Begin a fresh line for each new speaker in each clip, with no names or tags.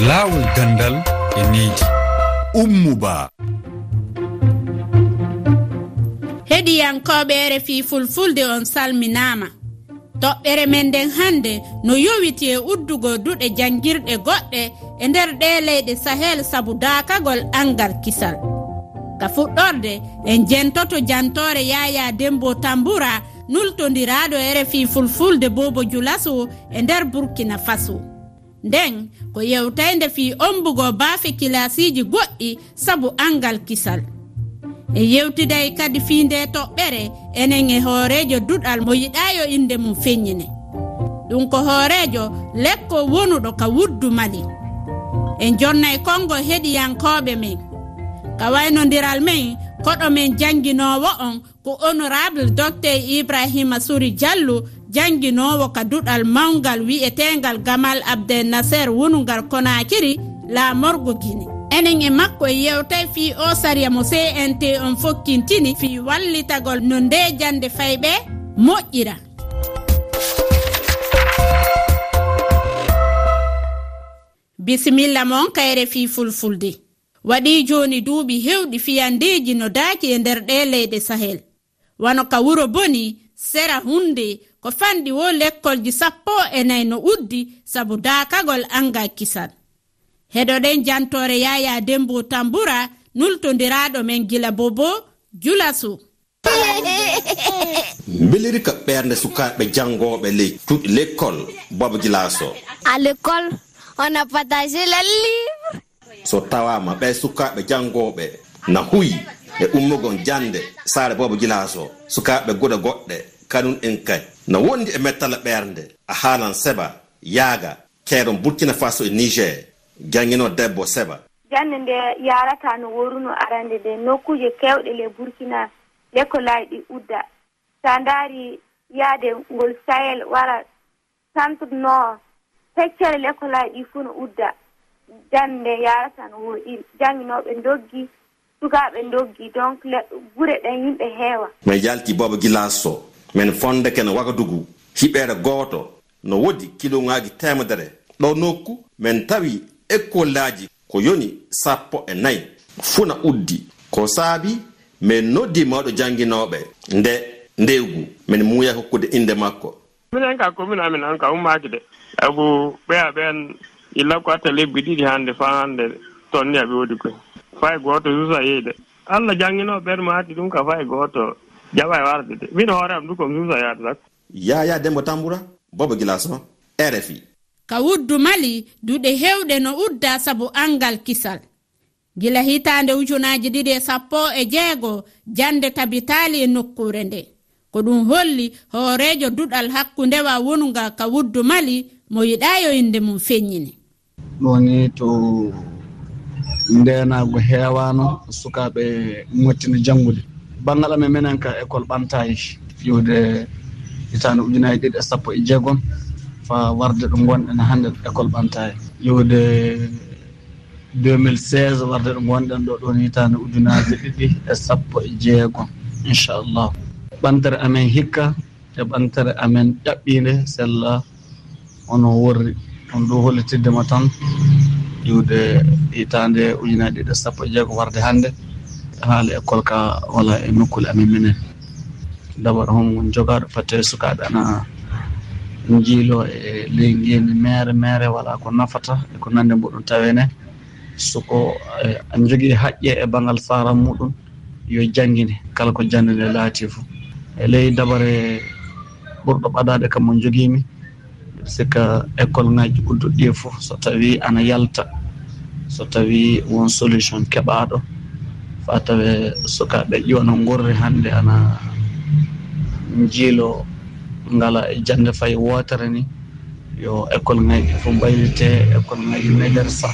laawol gandal e needi.
Ummuba.
Heɗiyankoɓe refi fulfulde on salminama toɓɓere men nden hannde no yowiti e uddugo duɗe janguirɗe goɗɗe e nder ɗe leyɗe sahel saabu dakagol angal kisal. Ka fuɗɗorde en jentoto jantore yaya dembo tambura nultodiraɗo rfi fulfulde bobo julaso e nder burkina faso. Nden ko yewtayde fi ombugo baafe kilasiji goɗɗi sabu angal kisal. E yewtiday kadi fi nde toɓɓere enen e hoorejo duɗal mo yiɗayo inde mum feññine. Ɗum ko hoorejo lekko wonuɗo ka wuddu mali. En jonnay kongo heɗiyankoɓe men. Ka wayno men koɗo men jannginowo on ko honorable docteur ibrahima suri diallo jannginowo ka duɗal mawgal wi'etegal gamal abdel abdelnaser wunugal konakiri laamorgo guine enen e makko e yewtay fi o sariya mo cnt on fokkintini fi wallitagol no nde jande fayɓe moƴƴira. Bisimilla moon kayre fi fulfulde. Waɗi joni duuɓi hewɗi fiyandeji no daaki e nder ɗe leyɗe sahel. wano ka wuro boni sera hunde ko fanɗi wo lekkolji sappo e nayi no uddi sabu daakagol anga kisal. Heɗoɗen jantore yaya dembo tambura nultodiraɗo men gila bobo julasu
beliri ka ɓernde sukaɓe jangoɓe ley cuuɗi l'école bobo gilaso
à l'école on a partagé le livre.
So tawama ɓe sukaɓe jangoɓe na huyi. e ummugon jande saare boobo gilas o sukaaɓe guda goɗɗe kanum en kay. No wondi e mettala ɓernde a haalan seɓa yaaga keeron burkina faso e niger. Jangino debbo seɓa
jande nde yarata no woruno arande nde nokkuje kewɗe le burkina lekolaji ɗi udda. Sa daari yaade ngol sahel wara centre nord feccere lekolaji ɗi fuu no udda. Jande nde yarata no woɗiri janginoɓe doggi sukaɓe doggi donc gure ɗen yimɓe heewa.
min jalti booba gilance to min fonde kene wagadugu hiɓeere gooto. No wodi kiloŋaaji temedere ɗo nokku min tawi écolaji ko yoni sappo e nayi. Funa uddi ko saabi min noddi mawɗo janginoɓe nde ndewgu min muuya hokkude inde makko.
Minen ka commune amin an ka ummaki de. Sabu ɓeya ɓen illa ko atta lebbi ɗiɗi hannde fa hannde tonni aɓe woodi koy. fay gooto susa yeyde allah jannginoo ɓeer maati ɗum ka fay gooto jaɓa e warde de. Min hoore am du komi suusa yaade sakko
yaya dembo tamboura bobo gilason rfi
ka wuddu mali duɗe hewɗe no udda sabu angal kisal. Gila hitande ujunaji ɗiɗi e sappo e jeego jande tabitali e nokkure nde. Ko ɗum holli hoorejo duɗal hakkundewa wonga ka wuddu mali mo yiɗa yoyinde mum feññini.
Ɗoni to ndenago heewano sukaɓe gottina janngude. Banggal amen menen ka école ɓantayi fiwde hitande ujunaji ɗiɗi e sappo e jeegom fa warde ɗo gonɗen hannde école ɓantayi yiwde 2016 warde ɗo gonɗen ɗo ɗon hitande ujunaji ɗiɗi e sappo e jeegom inchallah. Ɓantere amen hikka e ɓantere amen ƴaɓɓinde sella ono worri. On ɗo hollitiddema tan. ƴiwde hitande ujunaje ɗiɗi e sappo e jeego warde hannde haala école ka wala e nokkule amin minen. Dabar hon jogaɗo fatte sukaɓe ana jiilo e ley ngendi mere mere wala ko nafata e ko nande muɗum tawene soko eh, ana jogii haƴƴe e bangal faram muɗum yo janngine kala ko jannde nde laati fo e ley dabare ɓurɗo ɓadade kam mo jogiimi sikka école ngaji udduɗi e ɗi fof so tawi ana yalta so tawi won solution keɓaɗo fa tawe sukaɓe ƴona gurri hande ana jiilo ngala e jande fayi wootere ni. Yo école ŋaji fof mbaylite école ŋaji médersa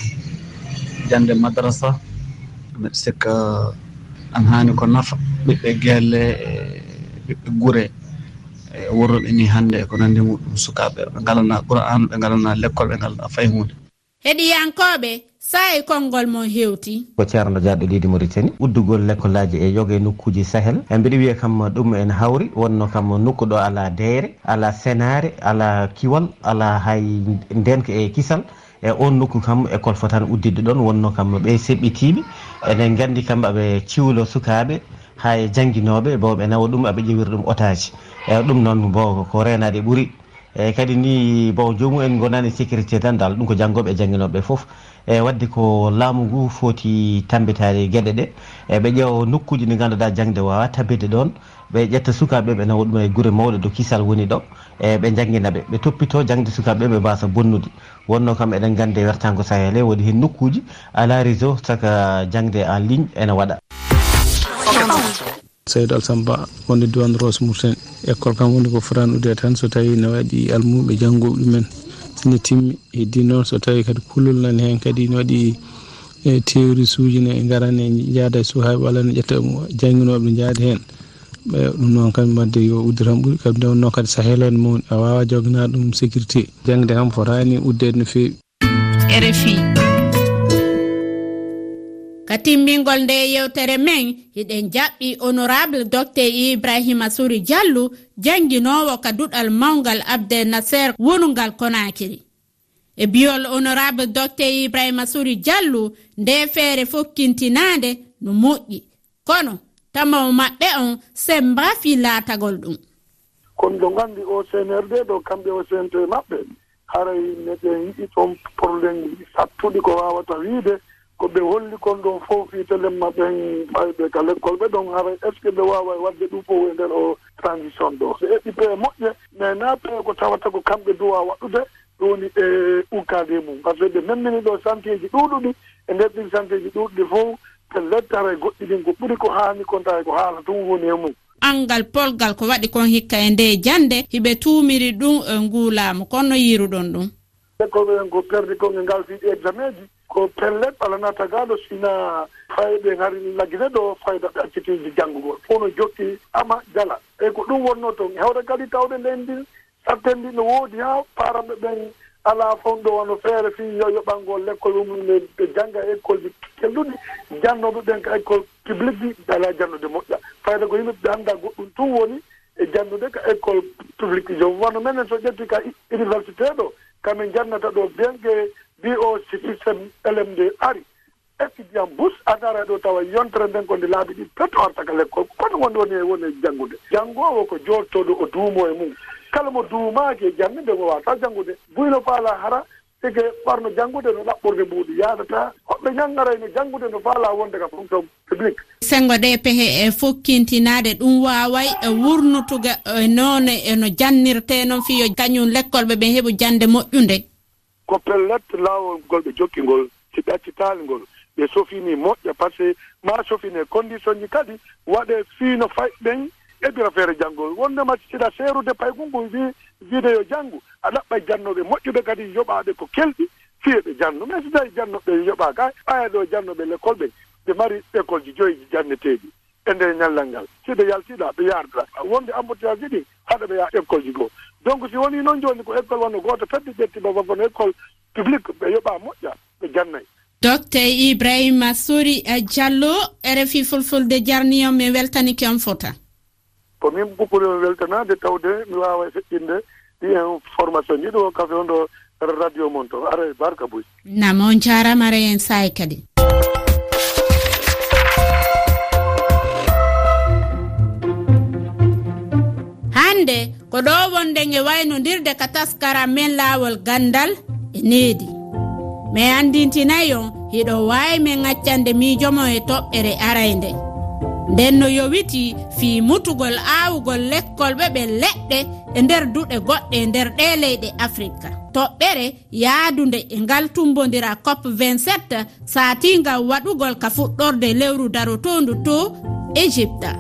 jande madrasa. Mbiɗa sikka an hani ko nafa. Ɓiɓɓe gelle e ɓiɓɓe gure. worroɓe ni hannde e ko nandi muɗum sukaɓe. Ɓe ngalana qur'an ɓe ngalana l' école ɓe ngalana fay
hunde heɗiyankoɓe sa'i konngol mon hewti.
Ko ceerno diaɗo leydi mauritani uddugol lekkolaji e yoga e nokkuji sahel. E mbiɗa wiya kam ɗum en hawri wonno kam nokku ɗo ala deere ala sénare ala kiwal ala hay ndenka e kisal. E on nokku kam école fotan uddidde ɗon wonno kam ɓe seɓɓitiɓe enen gandi kam aɓe ciwlo sukaɓe ha e jangguinoɓe bo ɓe nawa ɗum aɓe ƴewiri ɗum otaji. eyyi ɗum noon bon ko renade e ɓuuri eyyi kadi ni bon jomum en gonani sécurité e tan dal ɗum ko janggoɓe e jangguinoɓe foof e wadde ko laamu ngu foti tambitade gueɗe ɗe. E ɓe ƴeewa nokkuji ɗi ganduɗa jangde wawa tabbide ɗon ɓe ƴetta sukaɓe ɓe nawa ɗum e guure mawɗe do kisal woni ɗo. E ɓe jangguina ɓe. Ɓe toppito jangde sukaɓe ɓe mbasa bonnude. Wonno kam eɗen gande wertago sahel e waɗi hen nokkuji ala réseau saka jangde en ligne ene waɗa.
saydou alsamba wonde diwan rose mourten école kam woni ko fotan udde tan so tawi ne waɗi almuɓe janggoɓe ɗumen ne timmi heddi noon so tawi kadi kullol nani hen kadi ne waɗi e théorie suji ne garane jaada e, e suhaɓe walla ne ƴetta jangguinoɓe ne jaadi hen. Ɗum noon kam wadde yo udde tan ɓuuri kadi nde wonnoon kadi so heelade mawni a wawa joganade ɗum sécurité. Jangde kam fotani uddede no fewi
rfi ka timmingol nde yewtere men hiɗen jaɓɓi honorable docte ibrahima suri diallu jannginowo ka duɗal mawgal abdel naser wonungal konakiri. E biyol honorable docte ibrahima suri diallu nde feere fokkintinande no moƴƴi. Kono tamaw maɓɓe on sembafi laatagol ɗum.
Kono ɗo nganndi o cnrd ɗo kamɓe o cnt maɓɓe. Haray ne yiɗi toon probléme sattuɗi ko wawata wiide ko ɓe holli kon ɗon fof fitelen maɓɓen ɓayɓe ka l'école ɓe ɗon hara est ce que ɓe wawa wadde ɗum fof e nder o transition ɗo? So eɓɓi pee moƴƴe mais na pee ko tawata ko kamɓe duwa waɗude ɗum woni e ukkade mum. Par ce que ɓe memmini ɗo chantier ji ɗuɗuɗi e nder ɗin chantier ji ɗuɗɗi fof e lettara e goɗɗi ɗin ko ɓuri ko haani kon tawi ko haala tum woni e mum.
Angal polgal ko waɗi kon hikka e nde jande hiɓe tumiri ɗum e ngulaamu kono yiruɗon ɗum?
École ɓen ko perdi kon e ngal fiiɗi examen ji. ko pelle ɓalana tagaɗo sina fayɓe gari laggine ɗo fayda ɓe accitiji janngugol fof no jokki ama jala. Eyi ko ɗum wonno toon hewde kadi tawde nden ndin satten ndi no woodi ha paranɓe ɓen ala fon ɗo wono feere fi yo yoɓangol l' école umne ɓe jannga école ji kelluɗi jannoɓe ɓen ka école publique ji ala jannude moƴƴa. Fayda ko yimɓe ɓe annda goɗɗum tun woni e jannude ka école publique ji. Jo wono menen so ƴetti ka université ɗo kamin jannata ɗo bien ke mbi o si systéme elem nde ari. Étudiant bus adara e ɗo tawa yontere nden ko nde laabi ɗi petto artaka l'école kono won woni e woni e janngude. Janngowo ko jottoɗo o duumo e mum. Kala mo duumaaki e jannde nde mo waata janngude. Buyno faala hara sike ɓarno janngude no ɗaɓɓorde mbuuɗi yaadata. Hoɓɓe ñangarayno janngude no faala wonde ka fonction public.
Senngo ɗe pehe e fokkintinaade ɗum waaway e wurnutuga e noone eno jannirte noon fiyo kañum l'école ɓe ɓe heɓu jannde moƴƴunde.
ko pellet laawol ngol ɓe jokkingol si ɗaccitaali ngol ɓe sofini moƴƴa par ce que ma sofine condition ji kadi waɗe fiino fayɓen eɓira feere janngol wondema siɗa seerude paygungu wi wiide yo janngu a ɗaɓɓa jannoɓe moƴƴuɓe kadi yoɓaaɓe ko kelɗi fiye ɓe janno mais so tawi jannoɓe yoɓaa ka aya ɗo jannoɓe école ɓe ɓe mari école ji joyi janneteeɗi e nder ñallal ngal siɗa yaltiɗa ɓe yaardoɗa wonde embouteillage ji ɗi haɗa ɓe yaha école ji goo donc si woni noon jooni ko école wonno gooto fedde ƴetti ƴettima wonkono école publique ɓe yoɓa moƴƴa ɓe jannayi
docteur ibrahima sori euh, diallo rfi fulfulde jarni on min weltanike on fota
ko min ɓuɓɓuri on weltanade tawde mi wawa feƴƴinde ɗi information ji ɗo kafe on ɗo radio mon to ara barka boy
nam on jarama ara hen saye kadi ko ɗo wonde e waynodirde ka taskara men laawol gandal e needi. Mi andintinayi hiɗo wawi min accande miijomo e toɓɓere arayde nden no yowiti fii mutugol aawugol lekkolɓe ɓe leɗɗe e nder duɗe goɗɗe e nder ɗe leyɗe africa toɓɓere yaadunde e ngal tumbodira cop 27 satingal waɗugol ka fuɗɗorde lewru darotondu to égypte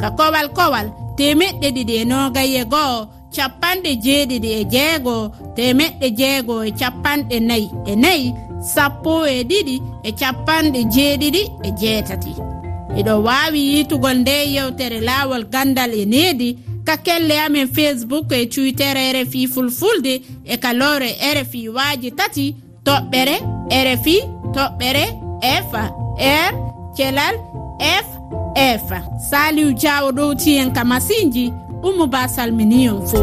ka kowal kowal temeɗɗe ɗiɗi e nogaye e go'o capanɗe jeeɗiɗi e jeego. Temeɗɗe jeego e capanɗe nayi e nayi sappo e ɗiɗi e capanɗe jeeɗiɗi e jeetati. Eɗo wawi yitugol nde yewtere laawol gandal e needi ka kelle amen facebook e twitter rfi fulfulde e kalore rfi waaji tati toɓɓere rfi toɓɓere f r thelal f efa saliu diawo ɗowti hen ka masinji umu ba salminion fo